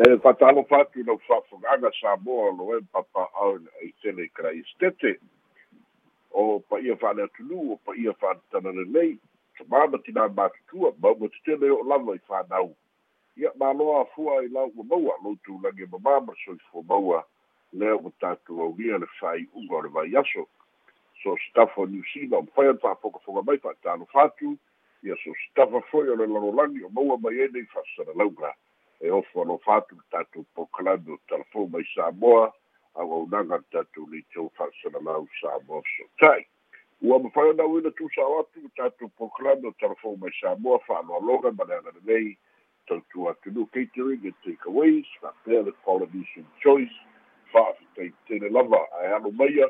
e fatalofa atu lau fa'afoga'aga sa moa lo e papa'ao ai tele krai stete o paia fa'aleatulu o paia fa'atatala lelei tamama tinā matutua mauma tetele o lava i fanau ia māloa afua i lau ua maua lou tulagi mamā ma soifua maua. Lea ua tatou aulia le fa'ai'uga o le vaiaso so stafa New Zealand o mawhai anu whaafokafoka mai whaatano whātu ia so stafa foi o le lalolagi o maua mai e nei whaasana lauga e ofo alo whātu tātou pokalando telefon mai Samoa au au nanga tātou ni tau whaasana lau Samoa so. Tai ua mawhai anu ina tu sa atu tātou pokalando telefon mai Samoa whaano aloga ma le ana nei tau tu atunu catering and takeaways whapea le Polynesian choice whaafitei tene lava. Ai anu maia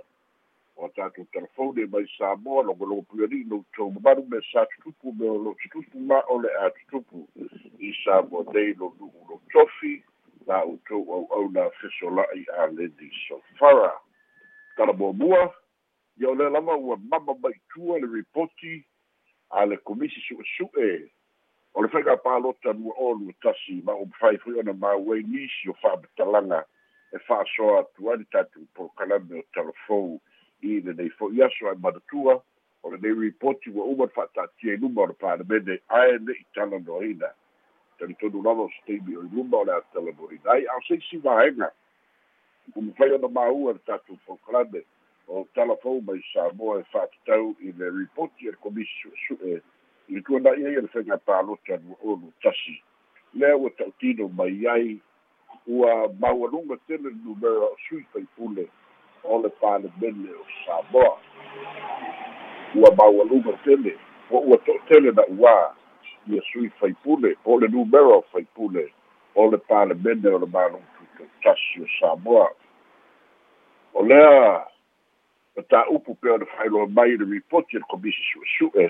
o tatou telefone mai Samoa logologo puiani lou tou mamalu me sa tutupu me o lo tutupu ma o le a tutupu i Samoa nei lo nu'u lo tofi na outou au'au na fesola'i a ledi sofara. Talamuamua ia o le lava ua mama maitua le ripoti a le komisi su'esu'e o le faigapalota lua o lua tasi ma o mafai foi ona mauai nisi o fa'amatalaga e fa'asoa atu ani tatou polokalame o telefou i le nei fo'i aso ae manatua o le nei ripoti ua uma le fa'ata'atia i luma o le palemene ae ne'i talanoaina talitonu lava o seteimi o i luma o le a talanoaina ai ao seisi vaega o mafai ona māua le tatou folokalame o talafou mai samoa e fa'atatau i le ripoti e le komisi su'esu'e i le tuana'i ai e le fegapalota lua olu tasi lea ua ta'utino mai ai ua maualuga tele numera o sui faipule o le palemene o Samoa. Ua maualuga tele, o ua to'atele na ua ia sui faipule, po le numero faipule o le palemene o le malutu tasi o Samoa. O lea, e tāupu pea le whailoa mai le ripoti le komisi su'e-su'e,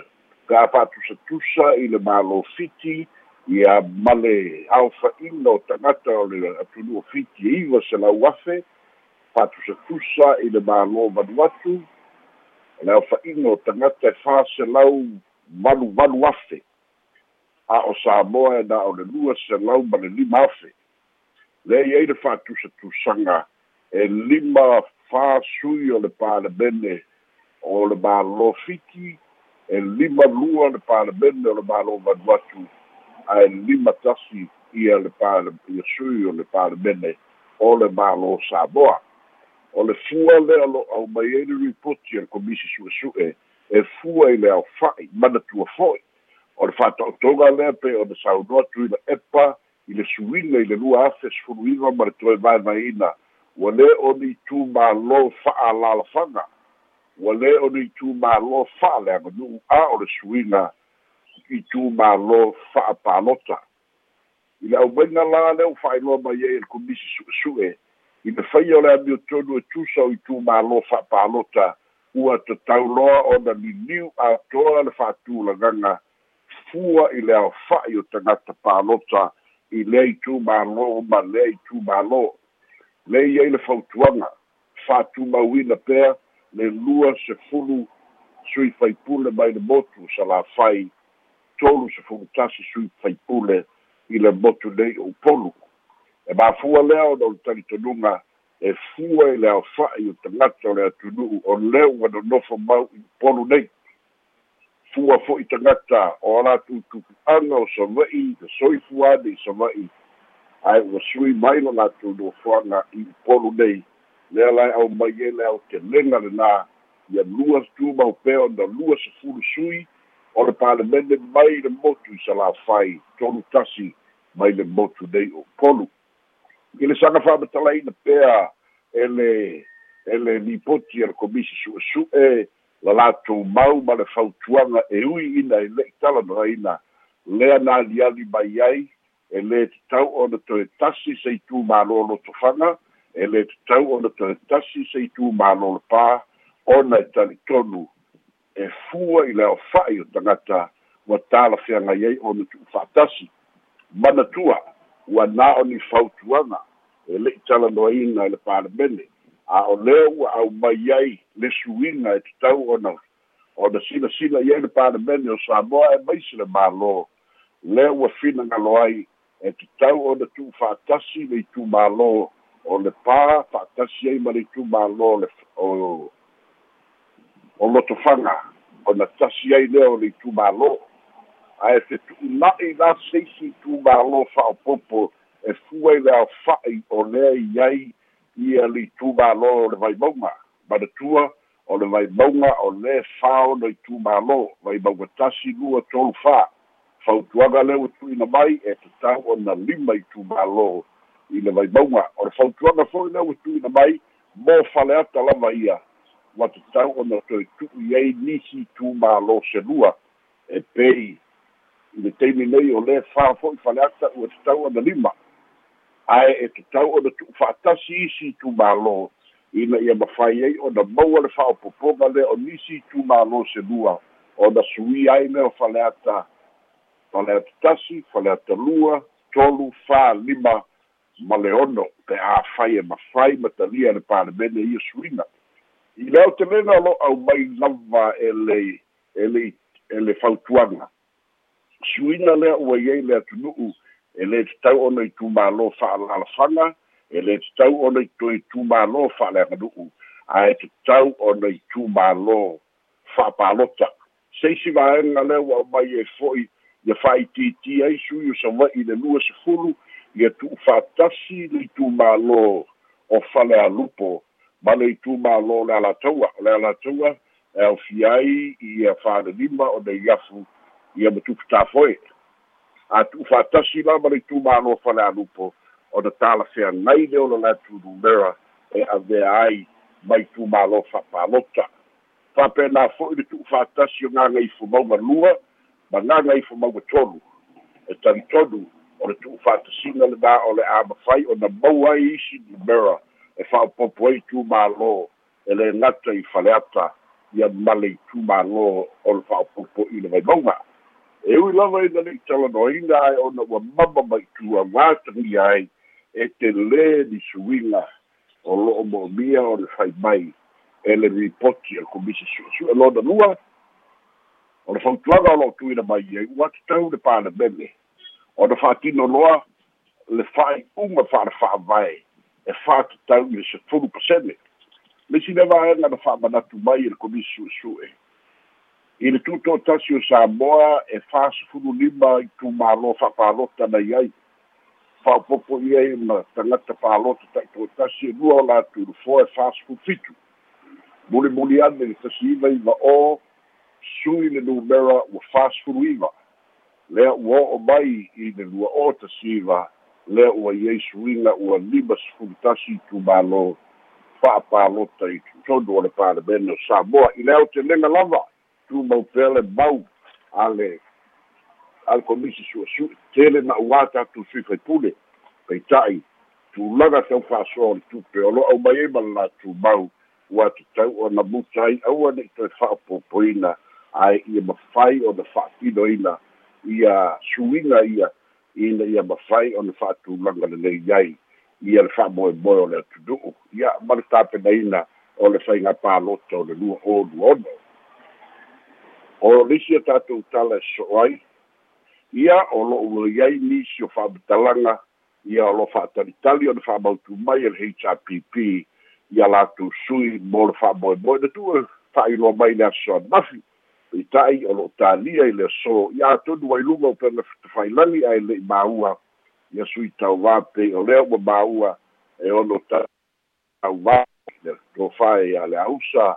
ka fa'atusatusa i le malo fiti, ia male aofaʻina o tagata o le atunuu fiti e iva se lau afe fa'atusatusa i le mālō manu atu le aofaʻiga o tagata e faselau valuvalu afe. A o samoa e na o le lua selau ma le lima afe. Le iai le fa'atusatusaga e lima fasui o le palemene o le mālō fiti e lima lua le palemene o le mālō manu atu ae lima tasi ia le pale ia sui o le palemene o le mālō samoa o le fua lea lo au mai ai le ripoti a le komisi su'esu'e e fua i le aofa'i manatua fo'i. O le fa'ato'otoga lea pe o le saunoa atu i le epa i le suiga i le lua afe sefuluiga ma le toe vaevaeina ua lē oni tumālō fa'alalafaga ua lē oni tumālō fa'aleaga nu'u a o le suiga i tumālō fa'apalota i le ʻaumaiga la lea u fa'ailoa mai ai e le komisi su'esu'e i le faia o le amiotonu e tusa o i tumālō fa'apalota ua tatauloa ona liliu atoa le fa'atulagaga fua i le aofa'i o tagata palota i lea i tumālō ma lea i tumālō le iai le fautuaga fa'atumauina pea le lua sefulu sui faipule mai le motu salafai tolu sefulu tasi sui faipule i le motu nei o upolu e mafua lea ona o le talitonuga e fua i le aofa'i o tagata o le atunu'u o lea ua nonofo mau i polu nei. Fua fo'i tagata o a latou tupu'aga o sava'i te soifu ane i sava'i ae ua sui mai lo latou nofoaga i polu nei. Lea lae au mai ai le ao telega lenā ia lua tumau pea ona lua sefulu sui o le palemene mai le motu i salafai tolu tasi mai le motu nei o polu i le saga fa'amatalaina pea e le e le lipoti a le komisi su'esu'e la latou mau ma le fautuaga e ui ina e le'i talanoaina lea na aliali mai ai e lē tatau ona toe tasi se itumālō lotofaga e lē tatau ona toe tasi se itumālō le pā ona e talitonu e fua i le aofa'i o tagata ua talafeagai ai ona tu'u fa'atasi manatua ua na o ni fautuaga e le'i talanoaina i le palemene. A o lea ua au mai ai le suiga e tatau ona. Ona silasila i ai le palemene o samoa e maisi le mālō. Lea ua finagalo ai e tatau ona tu'ufa'atasi le itumālō o le pā fa'atasi ai ma le itumālō le o o lotofaga ona tasi ai lea o le itumālō ae fetu'una'i la seisi itumālō fa'aopopo e fua i le aofa'i o lea i ai ia le itumālō o le vaimauga manatua o le vaimauga o lē fā ona itumālō vaimauga tasi lua tolu fā fautuaga le ua tu'uina mai e tatau ona lima itumālō i le vaimauga o le fautuaga fo'i le ua tu'uina mai mo faleata lava ia ua tatau ona toe tu'u i ai nisi itumālō selua e pei le taimi nei o lē fā fo'i faleata ua tatau ona lima. Ae e tatau ona tu'u fa'atasi isi tumālō ina ia mafai ai ona maua le fa'aopopoga le o nisi tumālō selua ona suia ai mea o faleata faleata tasi faleata lua tolu fā lima ma le ono. Pe afai e mafai matalia le palemene ia suina. I lea o te lega o lo'au mai lava e le e le e le fautuaga suina lea ua iai le atunu'u e lē tatau ona i tumālō fa'alalafaga e lē tatau ona i toe tumālō fa'aleaganu'u ae tatau ona i tumālō fa'apalota seisi vaega lea ua mai e fo'i ia fa'aitiiti ai sui o sava'i le lua sefulu ia tu'u fa'atasi le itumālō o fale alupo ma le itumālō le alataua o le alataua e aufia ai ia fa'alelima o le iafu ia matupu tafoe a tu'u fa'atasi lava le itumālo falealupo ona talafeagai le ola latu lumera e avea ai mai tumālo fa'apalota fa'apena fo'i le tu'u fa'atasi o gagaifu mauga lua ma gagaifu mauga tolu e talitonu o le tu'u fa'atasiga lenā o le a mafai ona mau ai isi lumera e fa'apopo ai tumālo e le gata i faleata ia ma le itumālo o le fa'apopo i le vaimauga e ui lava ina le'i talanoaina ae ona ua mama mai tuaga tagia ai e te lē ni o lo'o mo'omia o le fai mai e le ripoti a komisi su'esu'e lona lua o le fautuaga o lo'o tuina mai ai ua tatau le palemene ona fa'atino loa le fa'ai'uga fa'alefa'avae e fa'atatau i le sefulu pasene le vaega na fa'amanatu mai i le komisi su'esu'e i le tuto tasi o Samoa e fasufulu lima i tumālo fa'apalota nai ai. Fa'apopo i ai ma tagata palota ta'ito'atasi e lua o latulufoa e fasufulu fitu. Mulimuli ane le tasi iva o sui le numera ua fasufulu iva. Lea ua o'o mai i le lua o tasi iva lea ua iai suiga ua lima sefulu tasi i tumālo fa'apalota i tutonu o le palemene o Samoa i lea o te lega lava tumau pea le mau ale ale komisi suʻesuʻe tele na uā tatou sui faipule peita'i tulaga tau fa'asoa o le tupe o lo'au mai ai ma le latumau ua tatau ona muta ai aua ne'i toe fa'apopoina ae ia mafai ona fa'atinoina ia suiga ia ina ia mafai ona fa'atulaga lelei ai ia le fa'amoemoe o le atunu'u ia ma le tapenaina o le faiga palota o le lua olu ono o lisi o tatou tala e so'o ai ia o lo'u ai nisi o fa'amatalaga ia o lo fa'atalitali o le fa'amautu mai e le hrpp ia latou sui mo le fa'amoemoe na tu'u fa'ailoa mai le asoanafi peita'i o lo'o talia i le aso. Ia atonu ailuga o pena tafailagi ae le'i māua. Ia sui tauvā pei o lea ua māua e ono tauvā le tofae ia le ausa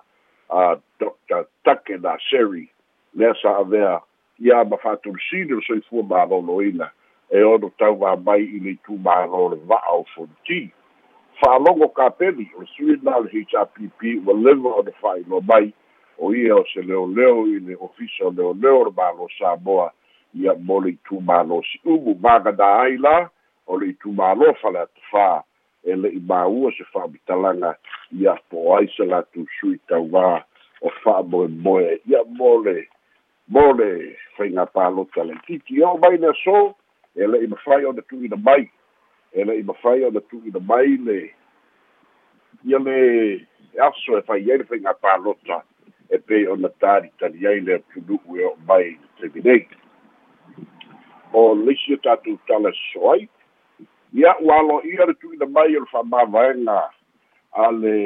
a dr. Take naseri lea sa avea ia ma fa'atulusini o soifua malōlōina e ono tau mai i le itumālō le va'a o fonti fa'alogo kapeli o le suina o le hrpp ua leva o le fa'ailoa mai o ia o se leoleo i le ofisa o leoleo o le mālō samoa ia mo le itumālō si'umu maganā ai la o le itumālō fale atafā e le'i māua se fa'amitalaga ia po ai se latou sui tauvā o fa'amoemoe ia mo le mo le faiga palota le titi o mai le aso e le'i mafai ona tu'uina mai e le'i mafai ona tu'uina mai le ia le aso e fai ai le faiga palota e pei ona talitali ai le atunu'u e o'o mai le taimi nei o leisi o tatou tala soai ia ua alo'ia le tu'uina mai o le fa'amāvaega a le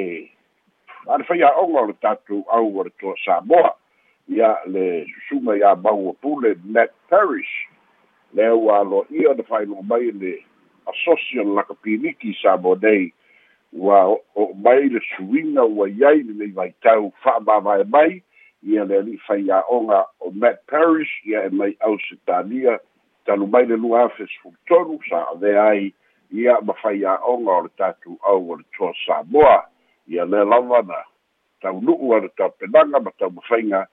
a le faiaʻoga o le tatou au o le toa samoa ia le susuga iā maua pule nat parish lea ua alo'ia na fa'ailoa mai le asosi o le lakapiliki samoa nei ua o mai le suiga ua iai lelei vaitau fa'amāvae mai ia le ali'i faiaʻoga o matt parish ia e mai ausitalia talu mai le lua afe sefulutolu sa avea ai ia ma faiaʻoga o le tatou au o le toa samoa. Ia le lava na taunu'u a le taupenaga ma taumafaiga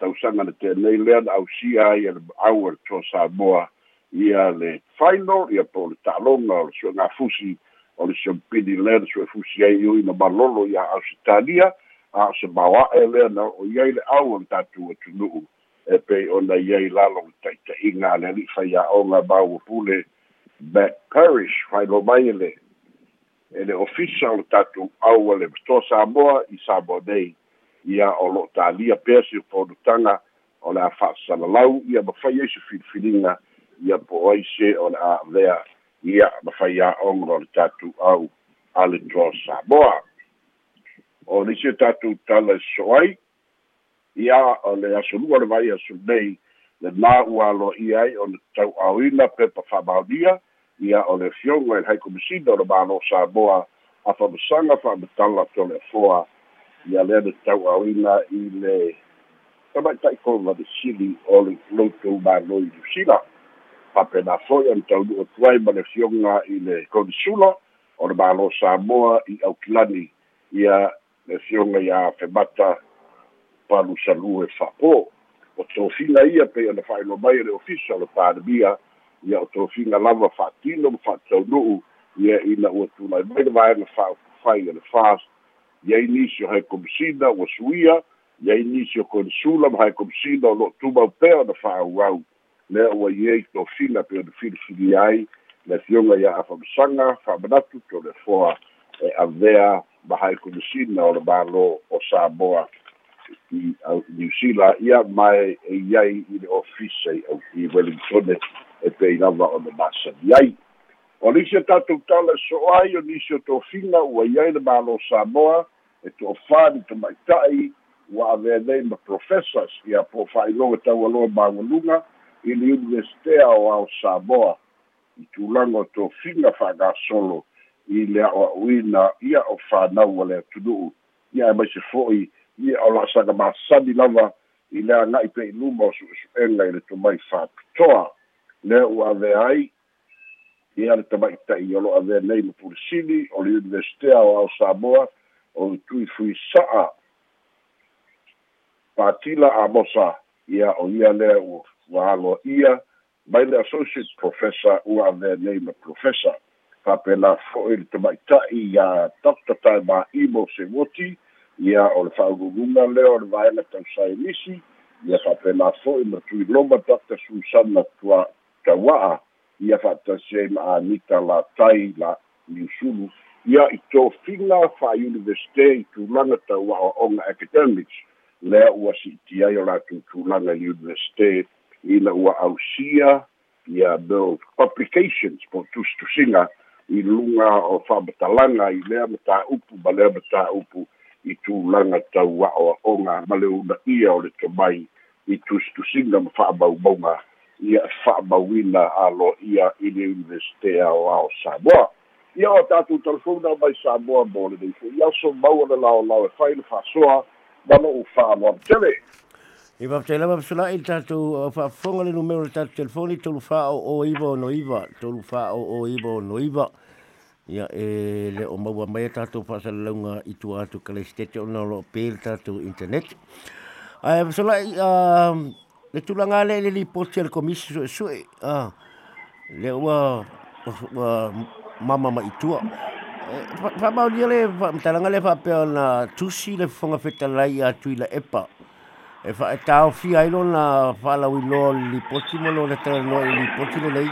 tausaga le tenei lea na ausia ai e le au o le toa samoa ia le final ia po le ta'aloga o le suʻagafusi o le siampini lea na suʻefusi ai iuina malolo ia ausitalia a o se maoa'e lea na o iai le au o le tatou atunu'u. E pei ona iai lalo le ta'ita'iga a le ali'i faia'oga mauapule back parish failo mai e le e le ofisa o le tatou au a le matoa samoa i samoa nei ia o lo'o talia pea si fonotaga o le a fa'asalalau ia mafai ai se filifiliga ia po ai se o le a'avea ia mafai a'oga o le tatou au a le toa samoa. O le isi tatou tala e so ai ia o le asolua le vai aso nei le nā ua aloaʻia ai o le tauʻaoina pepa fa'amaonia ia o le fioga i le haikomasina o le malo samoa a fa'amasaga fa'amatala tole afoa ia lea le tauʻaoina i le tamaʻitaʻi kolovanesili o le loutou malo i niusila fa'apena fo'i ona taunuu atu ai ma le fioga i le konisula o le malo samoa i aukilani ia le fioga iā femata palusalu e fa'apō o tofiga ia pei ona fa'ailoa mai e le ofisa o le palemia ia o tofiga lava fa'atino ma fa'ataunu'u ia ina ua tulai mai le vaega fa'aufai e le fas iai nisi o hae komisina ua suia iai nisi o konsula ma komisina o lo'o tumau pea ona fa'auau lea ua iai tofiga pe ona filifili ai. Le fioga ia afamasaga fa'amanatu tole foa e avea ma hae komisina o le mālō o samoa. I New Zealand ia mai e iai i le ofisa i Wellington e pei lava o ai. O nisi o tatou tala so ai o nisi o whina ua iai le malo Samoa e tō whāni to mai tai ua avea nei ma professors ia po whailonga tau aloa māngalunga i le Universitea o ao Samoa. I tūlanga o tō whina whaga solo i le o uina ia o whanau a le tunuu ia e mai se fo'i ia o la saga masani lava i le aga'i pe i luma o su'esu'ega i le tomai fa'apitoa lea ua avea ai ia le tamaʻita'i o lo avea nei ma pulisili o le universitea o ao samoa o tui fuisa'a patila amosa ia o ia lea ua aloaʻia mai le associate professor ua avea nei ma professor. Faapena fo'i le tamaʻita'i ia dr taima'imo sewoti ia o le fa'auguguga lea o le vaega tausaenisi ia fa'apena fo'i ma tuiloma dr susana tua taua'a ia fa'atasi ai ma anita latai la niusulu ia i tofiga fa'auniversite i tulaga taua'o'oga academics. Lea ua si'iti ai o latou tulaga i universite ina ua ausia ia build complications po tustusiga i luga o fa'amatalaga i lea mataupu ma lea mataupu i tulaga tau a'oa'oga ma le una ia o le tomai i tusitusiga ma fa'amaumauga ia e fa'amauina alo'ia i le universitea o ao samoa ia o tatou telefona mai samoa mo lenei fo'i aso mau o le laolao e fai le fa'asoa ma lo'u fa'aloa tele I te lava psula i tātou whaafonga le numero le tātou telefoni tolu wha o iwa o no iwa, tolu wha o iwa o no iwa. Ia e le o maua mai tātou whaasa launga i tu atu ka le stete o na lo pēr tātou internet. Ai psula i le tulanga le le komisi sui. Le ua mama ma i tua. Fa dia le mtalanga le fa pe na tusi le fonga fetalai atu i la epa. E fa tau fi ai lo na fa la wi lo li lo le tra no li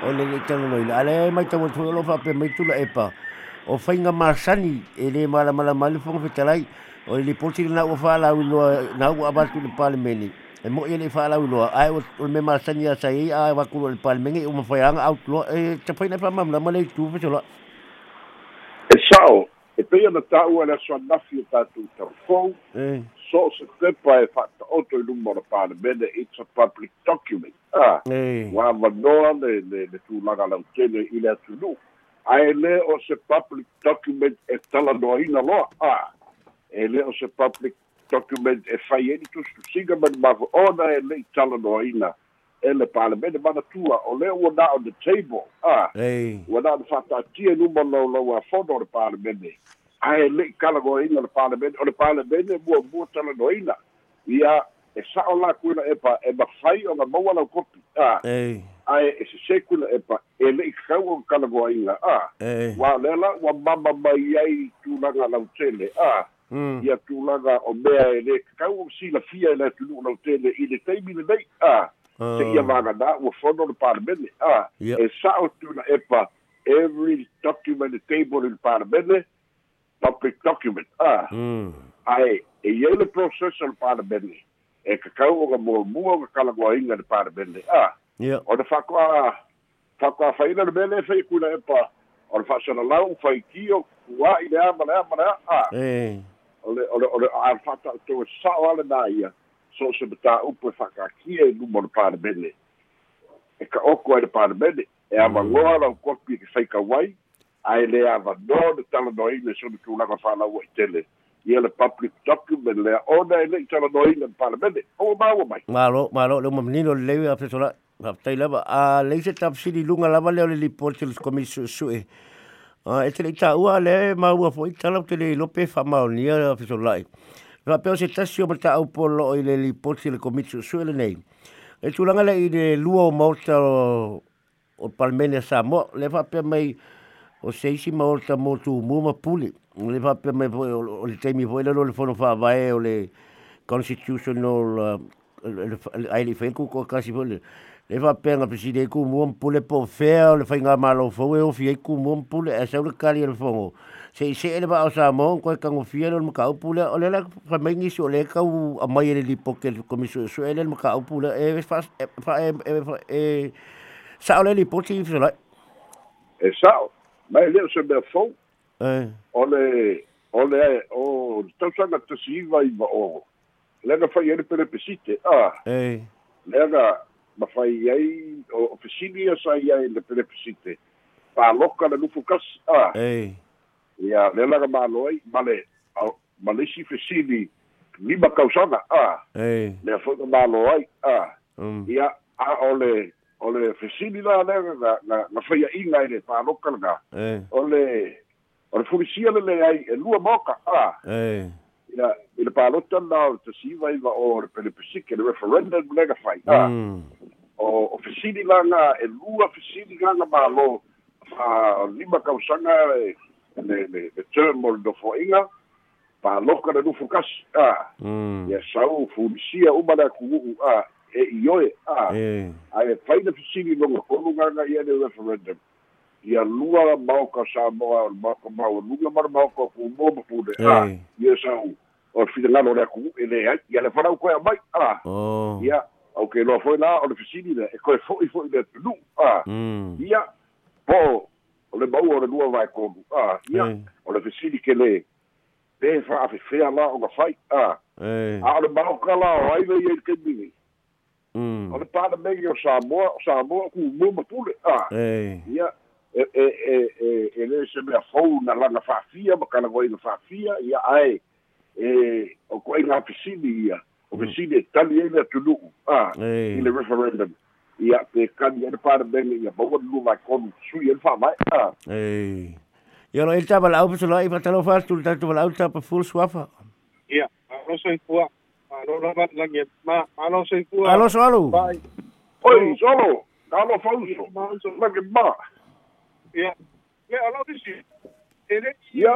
o le tra no ile ale mai tau tu lo fa pe mai tu la epa. O fa inga masani e le mala mala mali fo fe talai o li na o fa la wi lo na o abatu le e mo ele fa la ulo ai o me ma sani a sai a wa ku le palmengi o mo fa anga out lo e te fa na fa mam la mo le tu fa so e sao e pe ana tau ala so nafi ta tu ta fo e so se te pa e fa ta auto i lumo na pa bene it's a public document. Ah e wa va no le le le tu la la tele i le tu lu ai le o se public document e tala no ina lo ah e le o se public document e fai e tu tu singa ma ma ona e le tala no ina e le palemene mana tua o le ua na on the table. Ah e ua na fa'ata'atia luma laulau a fono o le palemene ae le'i kalagoaina le palemene o le palemene muamua talanoina ia e sa'o lakuila epa e mafai o ga maua lau kopi. A e ae e sesē kuila epa e le'i kakau o kalagoaina a e ua le la ua mama mai ai tulaga lautele a mm ia tulaga o mea e lē kakau o silafia e le atunu'u lautele i le taimi lenei a se ia magana ua fono le palemene a e sa'o tuna epa every document table in palemene public document a ae e iai le process o le palemene e kakau o ga muamua o ga kalagoaina le palemene a o le fa'akoa fa'akoafaina le mea le fai kuna epa o le fa'asalalau faikio kua'i le a o le o le o le a fa'ata'utou e sa'o ale na ia so se mataupu e fa'akākia e luma o le palemene e ka oko ai le palemene e avagoa lau kopi e ke faikauai ae le avanoa le talanoina e sona tulaga fa'alaua i tele. Ia le public document lea ona e le'i talanoina le palemene oua maua mai. Malo malo le mo menino le lewe a pe so la pa tai lava a le se tap sili lunga lava le o le report le komisio su e a e te le ta ua le ma ua fo i tala te le lope fa maonia a pe so lai va pe o se tasio ma ta au polo i le report le komisio su e le nei e tulanga le i le lua o maota o o palmene sa mo le fa pe mai o se isi maota mo tu mu ma puli le fa pe mai o le temi vo le le fono fa vai o le constitutional uh, ai le fai ku ko kasi vole le va penga preside ku mo pule po fe le fai nga malo fo e o fi ku mo pule e sa le kali le fongo se se le va o sa mo ko ka ngo le ka pule o le la fa ni so le ka u a mai le lipo ke komisio so ele mo ka pule e fa fa e e sa le lipo ti fi la e sa'o? Mai lea se mea fou? Eh o le o le o tausaga tasiiva iva o. Lega fai ai le pelepesite a. Eh lega mafai ai o ofisini sai ai le pelepesite paloka le lufu kasi a. Eh ia le laga malo ai ma le ma le isi fesili lima kausaga a. Eh le foi malo ai a. Um ia a o le o le fesili la lega na na na fai ai ngai le paloka la eh o le o le fulisia le le ai e lua moka a. Eh ia i le palota na o te siva iwa o le pelepesike le referendum lega fai a mm o o fesili langa e lua fesili langa malo a lima kausaga e le le le term o le dofoʻiga paloka le lufu kasi a ia sau fulisia uma le aku'u'u a e ioe a ae faina fesili loga kolugaga ia le referendum ia lua maoka samoa o le maoka maualuga ma le maoka o kumoa ma pule a eh ia sau o le finagalo le aku'u e lē ai ia le falau koe amai a ia au ke loa foi la o le fesili le e koe fo'i fo'i le tunu a. Mm. Ia po o le maua o le lua vai kolu a. Ia o le fesili ke lē pe fa'afefea la o ga fai a. A o le maoka la o ai lei ai le kaimigi mm. O le palemegi o samoa o samoa kumua ma pule a. Ia e e e e e lē se mea fou na lana fa'afia ma kalagoina fa'afia ia ae e o ko'ai gā fesili ia o fesili e tali ai le atunu'u a i le referendum ia pe kani ai le palemegi ia maua le lua vai kolu sui ai le fa'amae a eh Yo no el taba la upa sola i patalo fast tu tatu la upa pa full swafa. Ia, alo sei kua. Alo lava langi ma alo sei kua. Alo solo. Pai. oi solo kalo fauso lagi ma Yeah. Yeah, alo disi. Ere ia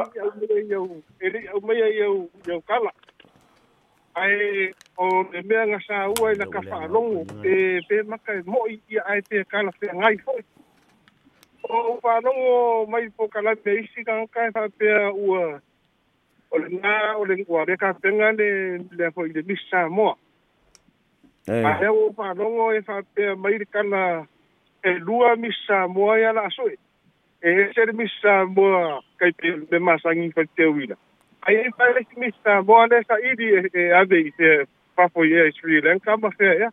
au ere au mai ai au kala. Ai o me mea nga sa ua ina ka wha e pe maka e moi ia ai pe kala pe ngai foi. O oh, wha longo mai po kala te isi ka kai wha pe ua o le nga o le ua reka penga le le hoi le misa moa. Eh. Ai o wha longo e wha pea mai le kala e lua misa moa ia la asoi. Eh, Ese misa ah, boa ah, kai pe de masangi fa te wila. Ai eh, pare misa ah, boa le sa idi e eh, ave i se fa fo ye Sri Lanka ma fe ya.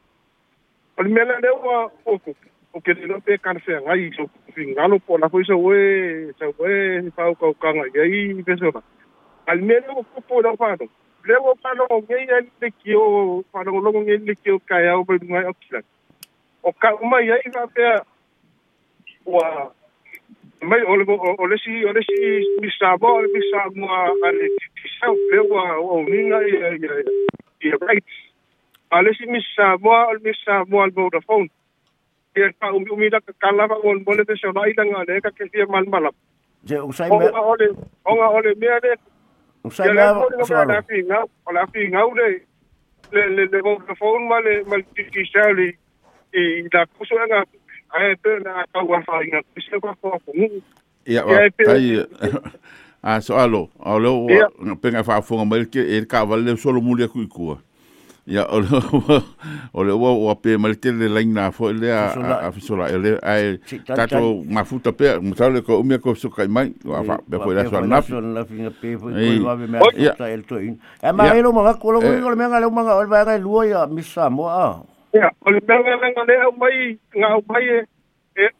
Ol mela le wa foku. O ke no pe kan fe ngai so fingalo po la foi so we so we fa ko ka ngai ai pe so. Al mela o ko po la fa no. Le o pa no ngai ai le ki o fa no lo ngai le ki o o pe ngai o kila. O ka uma ia fa pe wa mai o le o le si o le si mi sa bo mi sa mo a le ti sa pe wa o ninga i i right. A le si mi sa mo mi sa mo al Vodafone. E ka umi umi da kala va on bole te so lai nga le ka ke mal malap je o sai me o le o nga o le me le Usai mea o la finga o la finga o le le le le Vodafone ma le ma ti sali i la kuso nga ai pe na ka wa fa inga se ko ko ko ia wa kai a so alo alo penga fa fonga mai ke e ka vale solo muli ku ku ia o le o le o pe mal te le laina fo le a a fisola ele ai tato mafuta pe mutale ko umia ko sukai mai wa fa be ko la so na na finga pe fo ko va be me ta el to in e ma elo ma ko lo ko le menga le manga o va ga luo ya misa mo a Yeah,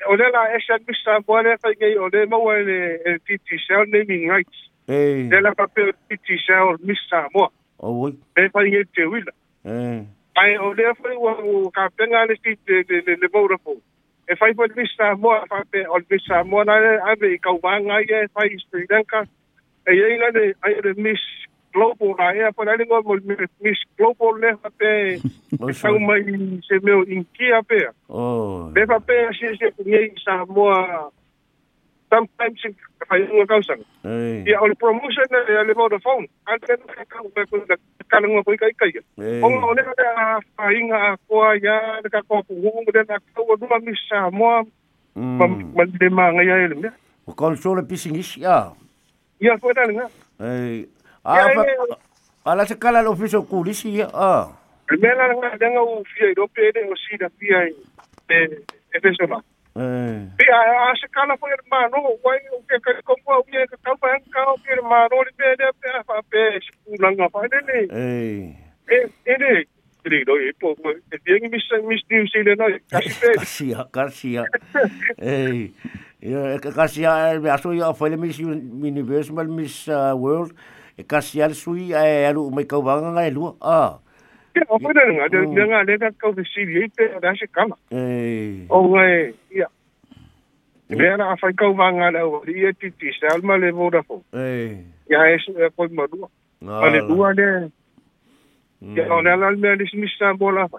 olela eshabisha bwana fage olema wale titisha naming rights eh dela papel titisha or mista mo oh oui e pa ye te wila eh ai olea foi o ka penga le tit de de le bora po e fai po mista mo fa pe ol mista mo na ave ka wanga ye fai sri lanka e ye na de ai de miss global na e po na le mo miss global le fa pe sa mai se meu in kia pe o le fa pe si se ye sa mo sometimes fai un causa e ya o le promotion le le Vodafone ante ka ka ko ka nga ko kai kai e o o le ka fainga ko ya le ka ko ku ngu le na ko dua misa mo ma ma le ma nga ya. Le o console pisingis ya. Ya ko da nga e a fa ala se kala lo fiso kulisi ya. a le me la nga da nga u fia do pe de o si da fia e e pe so ma e pe a a se kala po ir ma no wai o ke ka ko mo u ka ka pa ka o ke ma no le pe de pe fa pe ku nga fa de ne e e e de Tri do e po e bien mis mis New Zealand no casi pe kasia kasia e ya kasia me aso ya foi le miss universe mal miss uh, world e kasia sui e alu mai kau banga ngai lu a Ya, o fue de nga, de nga le da kau de si ye te da se kama. e O ngai, ya. Le ana fa kau vanga le o di e ti ti sa alma le Vodafone. e Ya es ko ma dua. Ale dua de. Ya o le ala me le si sa bola fa.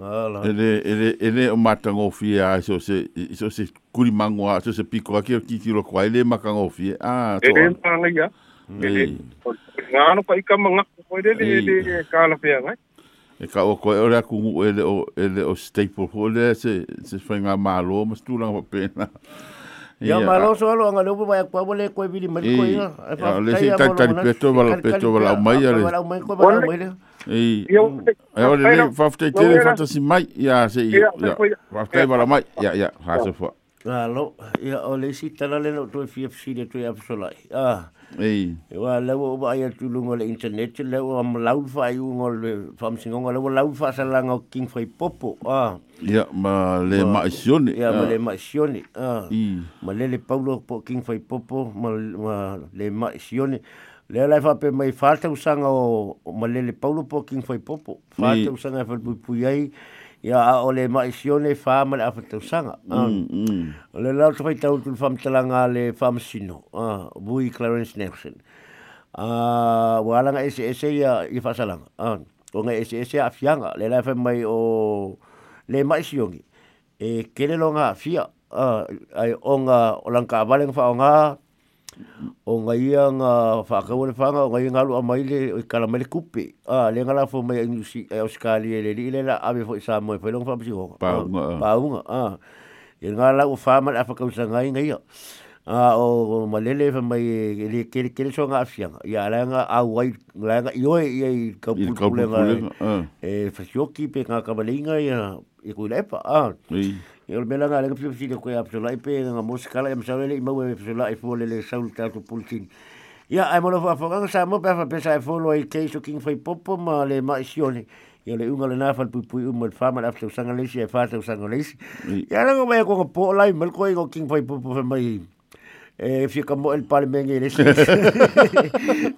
ala ele ele ele o matango fia so se so se kuri mango so se piko aki ki ki ro kwa ele makango fia ah to e ma nga ya. Ei. Nga no pa ika manga ko de de kala fe ngai. e ka o ko ora ku ele o ele o staple ho le se se fenga malo mas tu lang pena Ya malo solo nga lupo ba kwa bole ko bili mal ko ya. Ya, le si ta ta peto wala peto wala mai ko mai le. e e o le fa fte tele fantasy mai ya se Ya, ya ya. fa fte wala mai ya ya ha se fo Alo, ya o le si tala le no to FFC le to ya solai. Ah. E Wa le wo ba ya tu lungo le internet le wo am lau fa yu ngol le fam singo ngol le lau fa sa langa king fai popo. Ah. ya ma le ma sione Ya ma le ma sione. Ah. i Ma le le paulo po king fai popo ma ma le ma sione. Le la fa pe mai falta usanga o o ma le le paulo po king fai popo. Falta Ni. usanga fa pu pu ai. Ya o le ma sione fa ma le fa usanga. Ah. mm mm O le lau tawhai tau tu wham talanga le wham sino, ah, Bui Clarence Nelson. Ah, walanga ese ese ia i whasalanga. O nga ese ese a fianga, le lai whai mai o le mai siongi. E kere lo ngā fia, ai o ngā o lang ka waleng wha o ngā, o nga whakau le whanga, o nga ia ngā lua mai le kala le kupe. Ah, le ngā la fo mai i nusi, e o skali e le le la ave fo sa moe, whai long. Paunga, ah. Paunga, ah. E ngā lau whāma le awhakau sa ngai ngai. a o malele fa mai le ke ke so nga afia ya la nga a wai la nga yo e ka pule nga e fa pe nga ka balinga ya e ku lepa a e o mela nga le pio fi ko ya pso lai pe nga musika la sa le mo e pso lai fo le le saul ta to pulkin ya ai mo fa fa nga sa mo pe fa pe sa fo lo i ke so king fa popo ma le ma sione ia le unga le nā whal pui pui umu le whama le aftau sanga leisi e whātau sanga leisi. Ia ranga mai a konga pō lai, mal koe ko king pai pupu mai e mo el pale menge le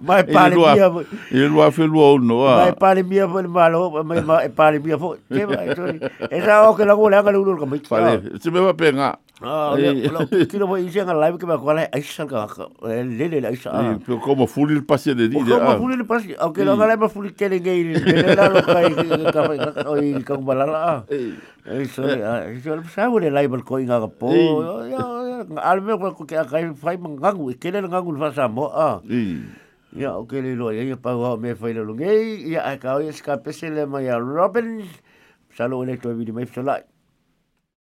mai pale mia e lua fe lua no mai pale mia fo malo mai pale mia fo ke mai e sa o ke la gola ga lu ka mai pale se me va penga Ah, kilo mo isi nga live ke ba kwala ai sa ka le le ai sa. Pero como fuli il passe de dia. Como fuli il passe, aunque lo ngale ma fuli ke le ngai le la lo kai ka ka oi ka balala. So so sa mo le live ko inga ka po. Al me ko ke ka fai mangangu, ke le ngangu fa sa mo ah. Ya, o ke le lo ya pa me fai lo ngai ya ka o ska pese le ma ya Robin. Salo le to video mai fly.